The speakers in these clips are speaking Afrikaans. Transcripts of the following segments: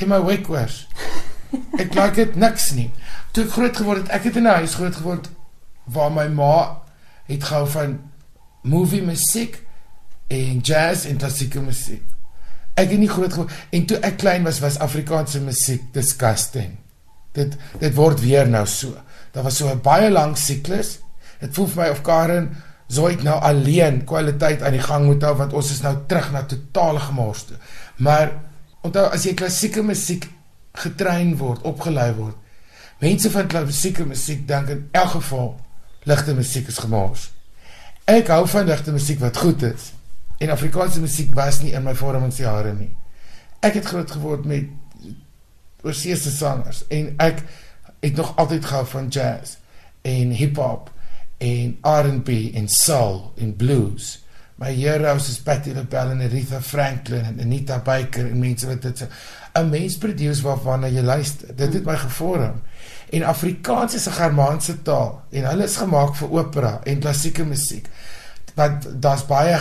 Gee my Wakewers. Ek like dit niks nie. Toe ek groot geword het, ek het in 'n huis groot geword waar my ma het gehou van movie musiek en jazz en klassieke musiek. Ek het nie groot geword en toe ek klein was was Afrikaanse musiek disgusting. Dit dit word weer nou so. Daar was so 'n baie lang siklus. Dit voel vir my of Karen Zoid nou alleen kwaliteit aan die gang moet hou want ons is nou terug na totale gemors toe. Maar onthou as jy klassieke musiek getrein word, opgelei word. Mense van klassieke musiek dink in elk geval ligte musiek is gemors. Ek hou van ligte musiek wat goed is. En Afrikaanse musiek was nie in my vormingsjare nie. Ek het groot geword met oorseese sangers en ek het nog altyd gehou van jazz en hip-hop en R&B en soul en blues. My heroes is Patti LaBelle en Aretha Franklin en Anita Baker en mense wat dit 'n mens produce waarvan jy luister. Dit het my gevorm. En Afrikaans is 'n Germaanse taal en hulle is gemaak vir opera en klassieke musiek. Want daar's baie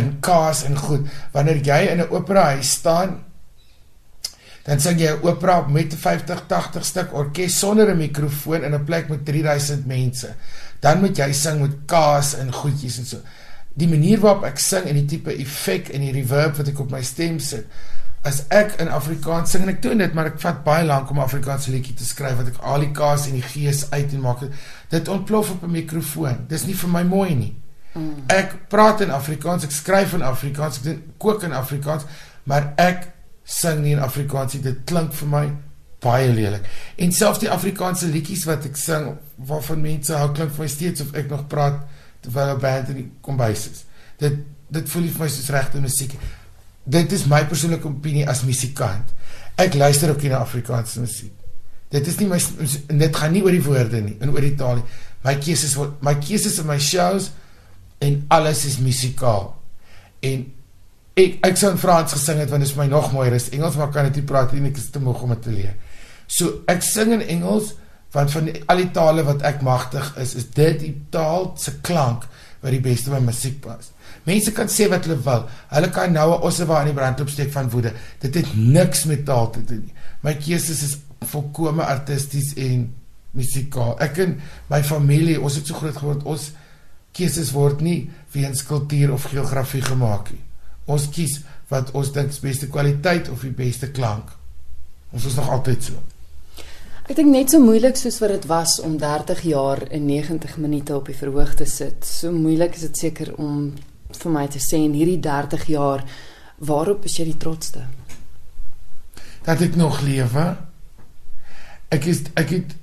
in kaas en goed. Wanneer jy in 'n opera huis staan, dan sing jy 'n opera met 50, 80 stuk orkes sonder 'n mikrofoon in 'n plek met 3000 mense. Dan moet jy sing met kaas en goedjies en so. Die manier waarop ek sing en die tipe effek en die reverb wat ek op my stem sit, as ek in Afrikaans sing en ek doen dit, maar ek vat baie lank om 'n Afrikaanse liedjie te skryf wat ek al die kaas en die gees uit en maak. Dit ontplof op 'n mikrofoon. Dis nie vir my mooi nie. Mm. Ek praat in Afrikaans, ek skryf in Afrikaans, ek doen kook in Afrikaans, maar ek sing nie in Afrikaans nie. Dit klink vir my baie lelik. En selfs die Afrikaanse liedjies wat ek sing waarvan mense hou klink vir my steeds of ek nog praat terwyl 'n band in die kombuis is. Dit dit voel vir my soos regte musiek dit is my persoonlike opinie as musikant. Ek luister ook nie na Afrikaanse musiek. Dit is nie my dit gaan nie oor die woorde nie en oor die taal nie. My keuses word my keuses in my shows en alles is musikaal. En ek ek sou in Frans gesing het want dit is my nog mooier as Engels maar kan dit nie praat nie ek is te moeg om dit te leer. So ek sing in Engels want van die, al die tale wat ek magtig is is dit die taal se klank wat die beste by musiek pas. Mense kan sê wat hulle wil. Hulle kan nou 'n ossewa in die brand opsteek van woede. Dit het niks met taal te doen nie. My keuses is volkome artisties en musikaal. Ek en my familie, ons het so groot geword. Ons keuses word nie weens kultuur of geografie gemaak nie. Ons kies wat ons dink is beste kwaliteit of die beste klank. Ons is nog altyd so. Ek dink net so moeilik soos wat dit was om 30 jaar in 90 minute op die verhoog te sit. So moeilik is dit seker om vir my te sê in hierdie 30 jaar waarop is jy die trotsste? Dat ek nog lewe. Ek is ek het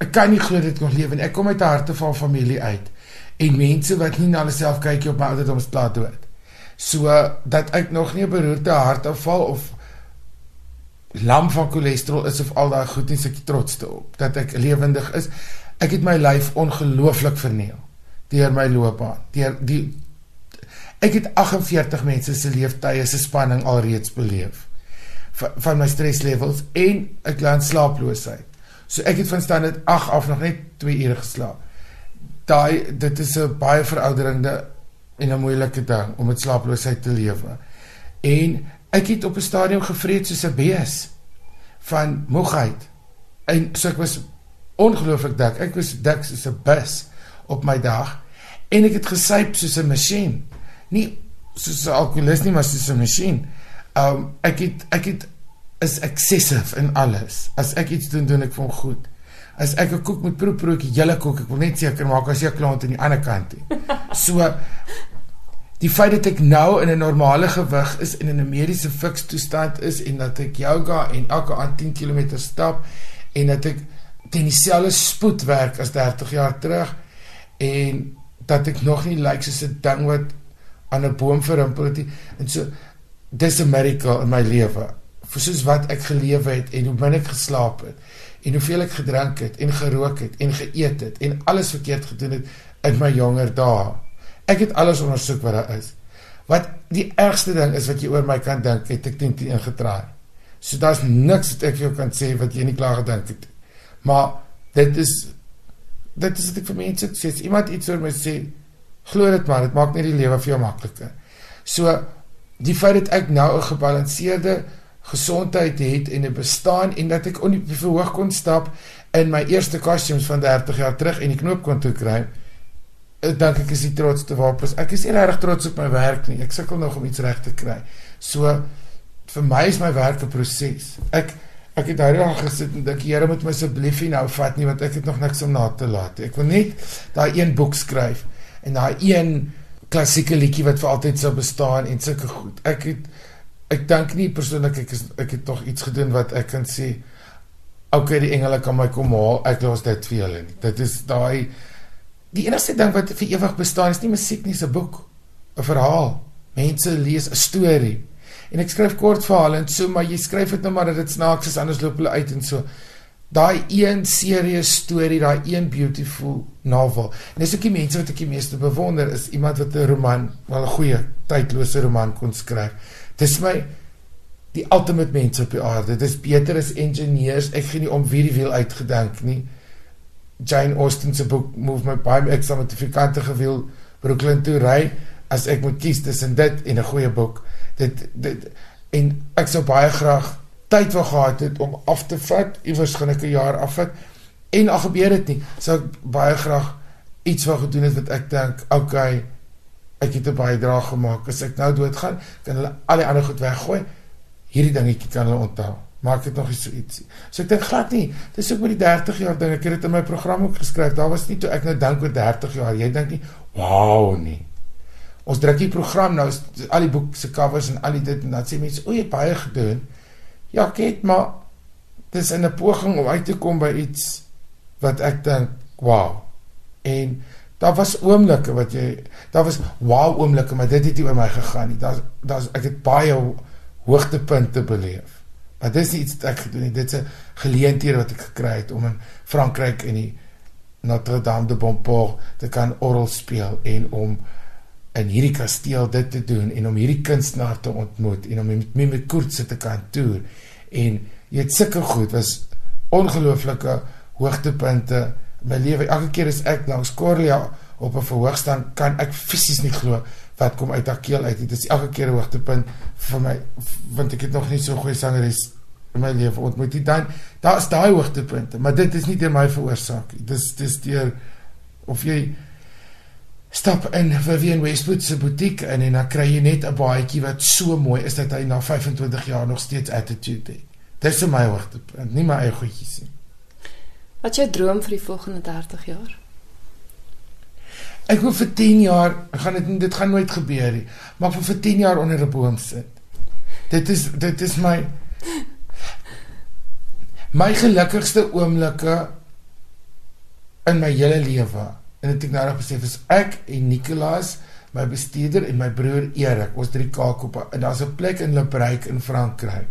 ek kan nie glo dit nog lewe en ek kom uit 'n hartevol familie uit en mense wat nie na hulle self kyk op my ouderdom staat dood. So dat ek nog nie 'n beroerte hartaanval of lam van cholesterol is of al daai goed nie seker trots te op dat ek lewendig is. Ek het my lyf ongelooflik verniel deur my loopbaan. Deur die Ek het 48 mense se leeftye se spanning alreeds beleef van, van my streslevels en ek laan slaaploosheid. So ek het van standaard 8 af nog net 2 ure geslaap. Daai dit is 'n baie verouderende en 'n moeilike ding om met slaaploosheid te lewe. En ek het op 'n stadium gevreet soos 'n bees van moegheid. En so ek was ongelooflik dik. Ek was dik soos 'n bus op my dag en ek het gesyp soos 'n masjien nie soos 'n alkoholist nie, maar soos 'n masjien. Um ek het ek het is excessive in alles. As ek iets doen, doen ek van goed. As ek 'n koek moet proe, proe ek hele koek. Ek wil net seker maak as jy klaar aan die ander kant is. So die feit dat ek nou in 'n normale gewig is en in 'n mediese fiks toestand is en dat ek yoga en elke aand 10 km stap en dat ek teen dieselfde spoed werk as 30 jaar terug en dat ek nog nie lyk like soos 'n ding wat aan 'n boom verrimpel het en so dis 'n miracle in my lewe. Vir soos wat ek gelewe het en hoe min ek geslaap het en hoeveel ek gedrink het en gerook het en geëet het en alles verkeerd gedoen het in my jonger dae ek het alles ondersoek wat daar is wat die ergste ding is wat jy oor my kan dink het ek teen ingetraai so daar's niks wat ek vir jou kan sê wat jy nie klaar gedink het maar dit is dit is wat ek vir mense sê iemand iets oor my sê Glo dit maar, dit maak net die lewe vir jou makliker. So die feit dat ek nou 'n gebalanseerde, gesondheid het en 'n bestaan en dat ek op die verhoog kon stap in my eerste costumes van 30 jaar terug en die knoop kon toe kry. Ek dink ek is die trotsste waarop ek is nie regtig trots op my werk nie. Ek sukkel nog om iets reg te kry. So vir my is my werk 'n proses. Ek ek het daai dag gesit en dink Here moet my asseblief nie nou vat nie want ek het nog niks om na te laat. Ek wil net daai een boek skryf en daai een klassieke liedjie wat vir altyd sou bestaan en sulke goed. Ek het ek dink nie persoonlik ek is ek het tog iets gedoen wat ek kan sê okay die engele kan my kom haal. Ek los dit vir julle nie. Dit is daai die enigste ding wat vir ewig bestaan is nie musiek nie, 'n boek, 'n verhaal. Mense lees 'n storie. En ek skryf kort verhale en so maar jy skryf dit nou maar dat dit snaaks is anders loop hulle uit en so daai een serie storie, daai een beautiful novel. En dis ook die mense wat ek die meeste bewonder is iemand wat 'n roman, wel 'n goeie tydlose roman kon skryf. Dis my die ultimate mens op die aarde. Dis beter as ingenieurs. Ek gee nie om wie die wiel uitgedink nie. Jane Austen se boek Move My By ek sal met die fikante gewiel Brooklyn toe ry as ek moet kies tussen dit en 'n goeie boek. Dit dit en ek sou baie graag tyd wou gehad het om af te vat, iewers gaan ek 'n jaar afvat en al gebeur dit nie, sou ek baie graag iets wou gedoen het wat ek dink, okay, ek het 'n bydrae gemaak. As ek nou doodgaan, kan hulle al die ander goed weggooi. Hierdie dingetjie kan hulle onthou. Maak dit nog iets so ietsie. So ek dink glad nie. Dis ook met die 30 jaar ding. Ek het dit in my program ook geskryf. Daar was nie toe ek nou dink oor 30 jaar. Jy dink nie, wow nie. Ons druk die program nou al die boeke se covers en al die dit en dan sê mense, "O, jy het baie gedoen." Ja, ek het maar dis in 'n poging om uit te kom by iets wat ek dink, wow. En daar was oomblikke wat jy daar was wow oomblikke, maar dit het nie oor my gegaan nie. Daar's daar's ek het baie hoogtepunte beleef. Maar dis nie iets wat ek gedoen het. Dit's 'n geleentheid wat ek gekry het om in Frankryk in die Notre Dame de Bonport te kan orgel speel en om in hierdie kasteel dit te doen en om hierdie kunstenaar te ontmoet en om met my met Koortse te kan toer en jy het sulke goed was ongelooflike hoogtepunte in my lewe elke keer as ek langs Corlia op 'n verhoog staan kan ek fisies nie glo wat kom uit haar keel uit dit is elke keer 'n hoogtepunt vir my want ek het nog nie so goeie sangeres in my lewe ontmoet nie dan daar is daai hoogtepunte maar dit is nie deur my veroorsaak dis dis deur of jy stap in Vivian Westwood se butiek in en dan kry jy net 'n baadjie wat so mooi is dat hy na 25 jaar nog steeds attitude het. Dis my hoogtepunt, nie my eie goedjies nie. Wat jy droom vir die volgende 30 jaar? Ek wil vir 10 jaar, gaan dit dit gaan nooit gebeur nie, maar vir vir 10 jaar onder 'n boom sit. Dit is dit is my my gelukkigste oomblikke in my hele lewe en dit ek nou nog besef is ek en Nicolaas, my bestuurder en my broer Erik, ons drie Kaapkoppe en daar's 'n plek in Le Breuk in Frankryk.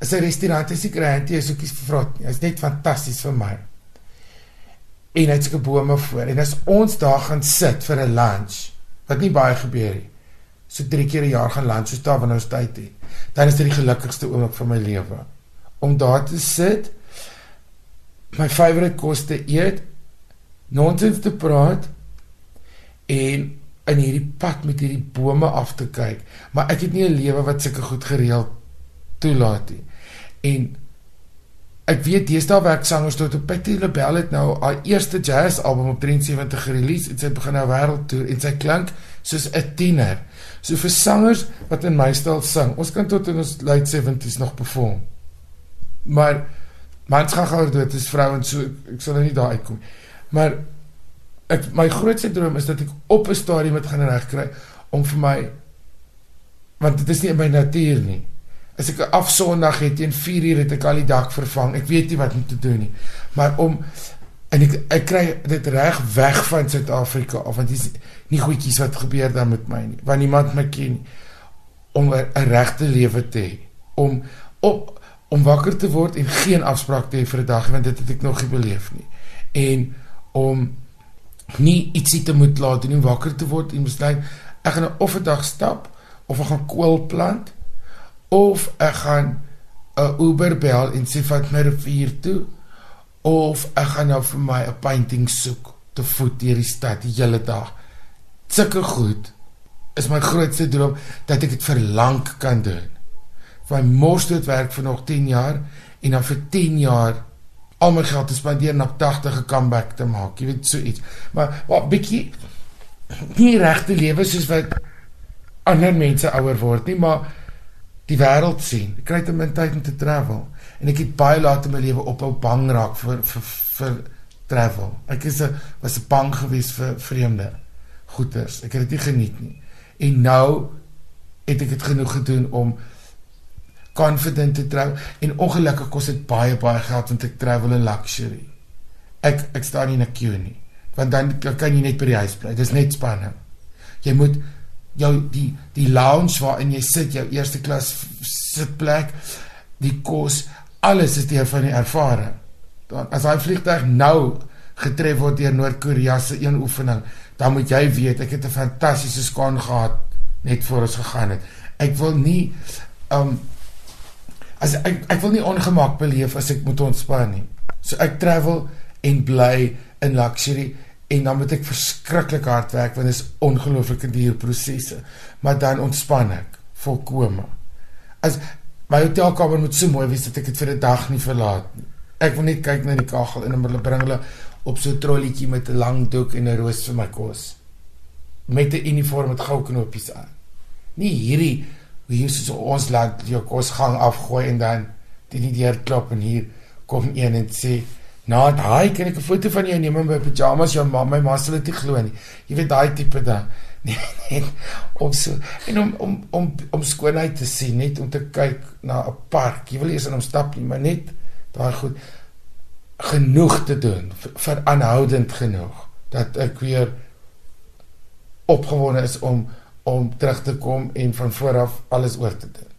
Is 'n restaurant, is ek kry dit is ookies vir vrot. Hy's net fantasties vir my. En hy't se bome voor en as ons daar gaan sit vir 'n lunch, wat nie baie gebeur nie. So drie keer 'n jaar gaan lunch so daar wanneer ons tyd het. Dan is dit die gelukkigste oomblik van my lewe om daar te sit my favourite kos te eet nonsens te praat en in hierdie pad met hierdie bome af te kyk. Maar ek het nie 'n lewe wat sulke goed gereël toelaat nie. En ek weet deesdae werk sangers tot op Patty LaBelle het nou haar eerste jazz album op 73 gerelease en sy begin nou wêreldtoer en sy klink soos 'n tiener. So vir sangers wat in my styl sing, ons kan tot in ons late 70s nog perform. Maar mans gaan gou dood, dis vrouens so ek sal nou nie daar uitkom. Maar ek my grootste droom is dat ek op 'n stadium moet gaan regkry om vir my want dit is nie in my natuur nie. As ek 'n afsondag het teen 4 uur het ek al die dak vervang. Ek weet nie wat om te doen nie. Maar om en ek ek kry dit reg weg van Suid-Afrika of want dis nie goedjies wat gebeur dan met my nie. Want niemand my ken nie om 'n regte lewe te hê. Om op om wakker te word en geen afspraak te hê vir 'n dag want dit het ek nog nie beleef nie. En om nie ietsie te moet laat doen, wakker te word en besluit ek gaan of 'n dag stap of ek gaan kool plant of ek gaan 'n Uber bel en sê vat my rivier toe of ek gaan nou vir my 'n painting soek te voet deur die stad die hele dag. Sulke goed is my grootste droom dat ek dit vir lank kan doen. my mos dit werk vir nog 10 jaar en dan vir 10 jaar al my geld te spandeer na 80 'n comeback te maak. Jy weet so iets. Maar wat bietjie nie regte lewe soos wat ander mense ouer word nie, maar die wêreld sien. Ek kry te min tyd om te travel en ek het baie laat in my lewe ophou bang raak vir vir vir travel. Ek is 'n was 'n bang gewees vir vreemde goeters. Ek het dit nie geniet nie. En nou het ek dit genoeg gedoen om confident te trou en ongelukkig kos dit baie baie geld om te travel in luxury. Ek ek staan nie in 'n queue nie, want dan kan jy net by die huis bly. Dis net spanning. Jy moet jou die die lounge waarin jy sit, jou eerste klas sitplek, die kos, alles is deel van die ervaring. Dan as hy vliegtuig nou getref word deur Noord-Korea se een oefening, dan moet jy weet ek het 'n fantastiese skoon gehad net voor ons gegaan het. Ek wil nie um as ek ek wil nie ongemak beleef as ek moet ontspan nie. So ek travel en bly in luxury en dan moet ek verskriklik hard werk want dit is ongelooflike duur prosesse. Maar dan ontspan ek volkome. As my hotelkamer moet so mooi wees dat ek dit vir 'n dag nie verlaat nie. Ek wil net kyk na die kaggel en hulle bring hulle op so 'n trollietjie met 'n lang doek en 'n roos vir my kos. Met 'n uniform met goue knopies aan. Nie hierdie hoe jy so ons laat jou kos gang afgooi en dan die deur klop en hier kom een en sê Nou, daai kan ek 'n foto van jou neem in my pyjamas, jou ma, my ma sal dit nie glo nie. Jy weet daai tipe dan. Nee, nee. Om so en om om om om skoonheid te sien, net om te kyk na 'n park. Jy wil eers in hom stap nie, maar net daai goed genoeg te doen vir aanhoudend genoeg dat ek weer opgewonde is om om terug te kom en van voor af alles oor te doen.